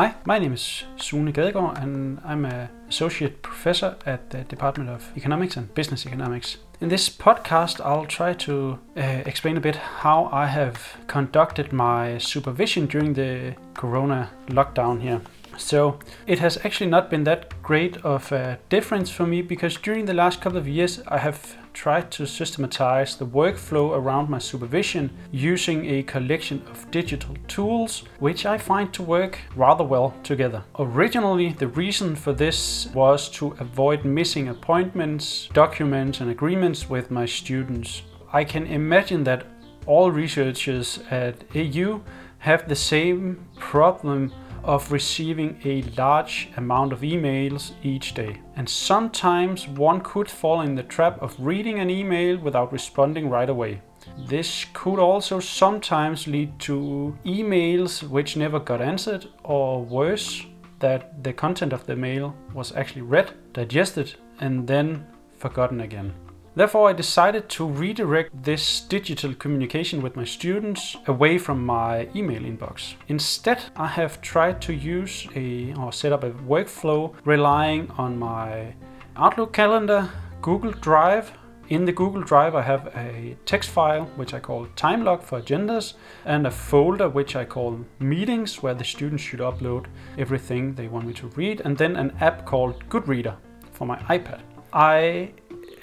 Hi, my name is Sune Gadegaard and I'm an associate professor at the Department of Economics and Business Economics. In this podcast, I'll try to uh, explain a bit how I have conducted my supervision during the corona lockdown here. So it has actually not been that great of a difference for me because during the last couple of years I have tried to systematize the workflow around my supervision using a collection of digital tools, which I find to work rather well together. Originally, the reason for this was to avoid missing appointments, documents, and agreements with my students. I can imagine that all researchers at AU have the same problem of receiving a large amount of emails each day. And sometimes one could fall in the trap of reading an email without responding right away. This could also sometimes lead to emails which never got answered, or worse, that the content of the mail was actually read, digested, and then forgotten again. Therefore, I decided to redirect this digital communication with my students away from my email inbox. Instead, I have tried to use a or set up a workflow relying on my Outlook calendar, Google Drive. In the Google Drive, I have a text file which I call time log for agendas and a folder which I call meetings where the students should upload everything they want me to read, and then an app called Goodreader for my iPad. I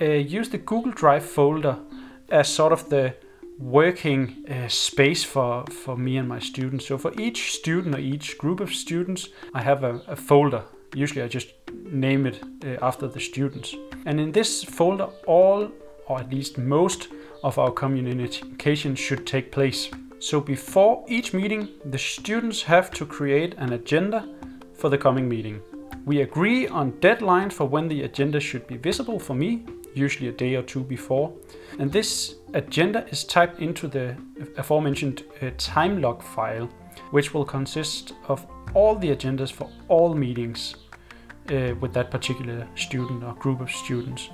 use the Google Drive folder as sort of the working uh, space for, for me and my students. So for each student or each group of students, I have a, a folder. Usually I just name it uh, after the students. And in this folder, all or at least most of our communication should take place. So before each meeting, the students have to create an agenda for the coming meeting. We agree on deadlines for when the agenda should be visible for me usually a day or two before. And this agenda is typed into the aforementioned uh, time log file, which will consist of all the agendas for all meetings uh, with that particular student or group of students.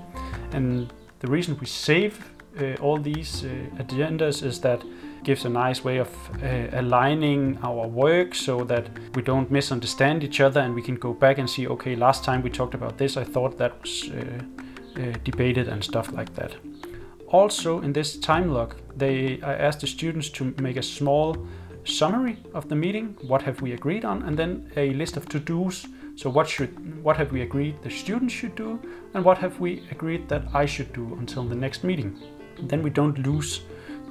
And the reason we save uh, all these uh, agendas is that gives a nice way of uh, aligning our work so that we don't misunderstand each other and we can go back and see okay last time we talked about this i thought that was uh, uh, debated and stuff like that. Also, in this time log, they I asked the students to make a small summary of the meeting. What have we agreed on, and then a list of to-dos. So what should what have we agreed the students should do, and what have we agreed that I should do until the next meeting. Then we don't lose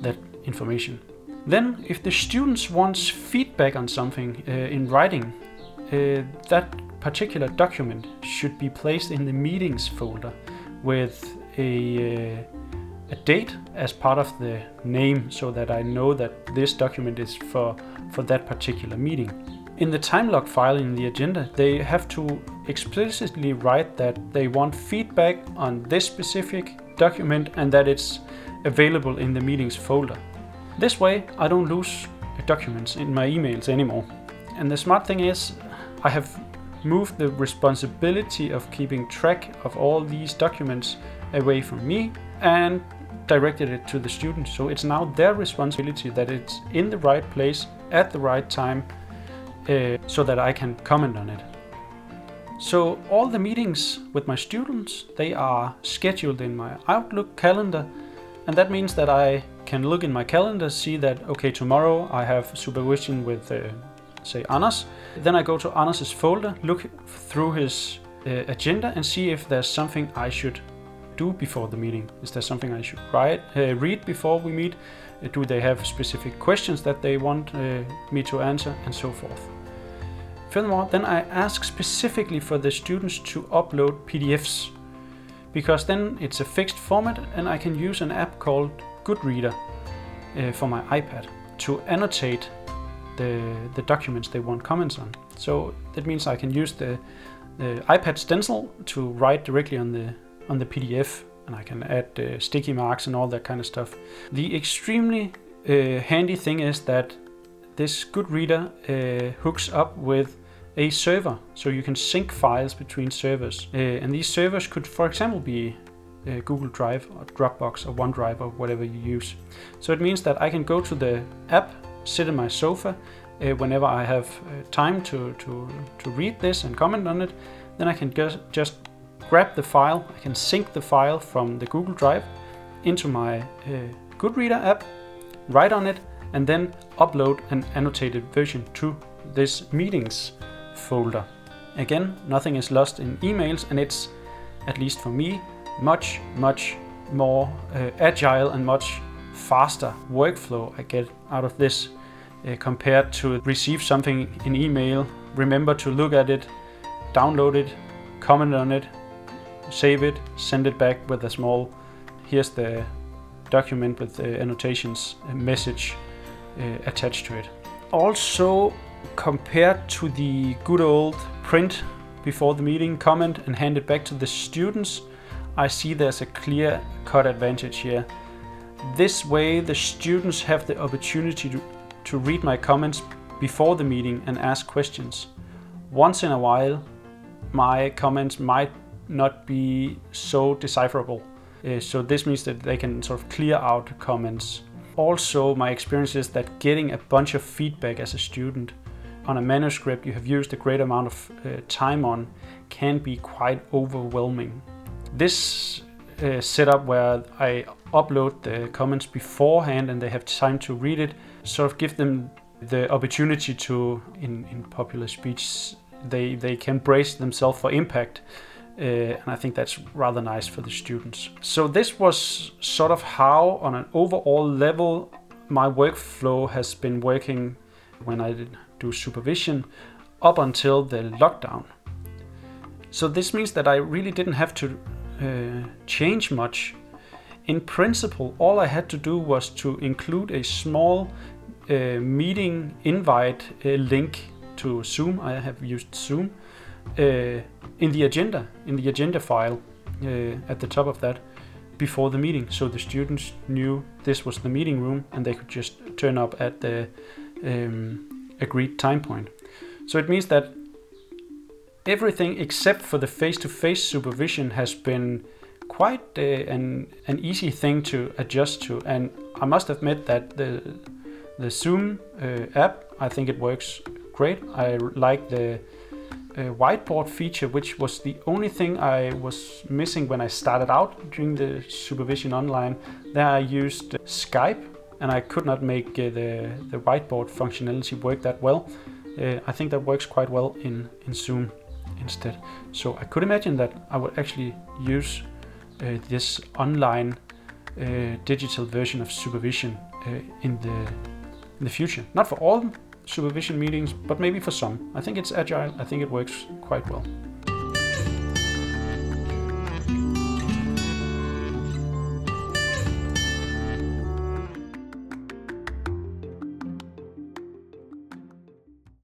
that information. Then, if the students wants feedback on something uh, in writing, uh, that particular document should be placed in the meetings folder with a, uh, a date as part of the name so that I know that this document is for, for that particular meeting. In the time log file in the agenda, they have to explicitly write that they want feedback on this specific document and that it's available in the meetings folder. This way, I don't lose documents in my emails anymore. And the smart thing is, I have moved the responsibility of keeping track of all these documents away from me and directed it to the students. So it's now their responsibility that it's in the right place at the right time uh, so that I can comment on it. So all the meetings with my students, they are scheduled in my Outlook calendar and that means that I can look in my calendar, see that okay, tomorrow I have supervision with uh, say Anders. Then I go to Anders' folder, look through his uh, agenda and see if there's something I should do before the meeting. Is there something I should write, uh, read before we meet? Uh, do they have specific questions that they want uh, me to answer and so forth? Furthermore, then I ask specifically for the students to upload PDFs because then it's a fixed format and I can use an app called Goodreader uh, for my iPad to annotate the, the documents they want comments on. So that means I can use the, the iPad stencil to write directly on the on the PDF, and I can add uh, sticky marks and all that kind of stuff. The extremely uh, handy thing is that this Goodreader uh, hooks up with a server, so you can sync files between servers. Uh, and these servers could, for example, be uh, Google Drive or Dropbox or OneDrive or whatever you use. So it means that I can go to the app sit in my sofa uh, whenever I have uh, time to, to, to read this and comment on it, then I can just, just grab the file, I can sync the file from the Google Drive into my uh, Goodreader app, write on it, and then upload an annotated version to this meetings folder. Again, nothing is lost in emails, and it's, at least for me, much, much more uh, agile and much faster workflow I get out of this uh, compared to receive something in email, remember to look at it, download it, comment on it, save it, send it back with a small, here's the document with the annotations message uh, attached to it. Also, compared to the good old print before the meeting, comment and hand it back to the students, I see there's a clear cut advantage here. This way, the students have the opportunity to, to read my comments before the meeting and ask questions. Once in a while, my comments might not be so decipherable. Uh, so this means that they can sort of clear out comments. Also, my experience is that getting a bunch of feedback as a student on a manuscript you have used a great amount of uh, time on can be quite overwhelming. This uh, setup where I upload the comments beforehand and they have time to read it, sort of give them the opportunity to, in, in popular speech, they, they can brace themselves for impact. Uh, and I think that's rather nice for the students. So this was sort of how, on an overall level, my workflow has been working when I do supervision up until the lockdown. So this means that I really didn't have to uh, change much. In principle, all I had to do was to include a small uh, meeting invite uh, link to Zoom. I have used Zoom uh, in the agenda, in the agenda file uh, at the top of that before the meeting, so the students knew this was the meeting room and they could just turn up at the um, agreed time point. So it means that everything except for the face-to-face supervision has been quite uh, an an easy thing to adjust to, and I must admit that the the Zoom uh, app I think it works great. I like the uh, whiteboard feature, which was the only thing I was missing when I started out during the supervision online. There I used Skype, and I could not make uh, the the whiteboard functionality work that well. Uh, I think that works quite well in in Zoom instead. So I could imagine that I would actually use uh, this online uh, digital version of supervision uh, in the in the future. Not for all supervision meetings, but maybe for some. I think it's agile. I think it works quite well.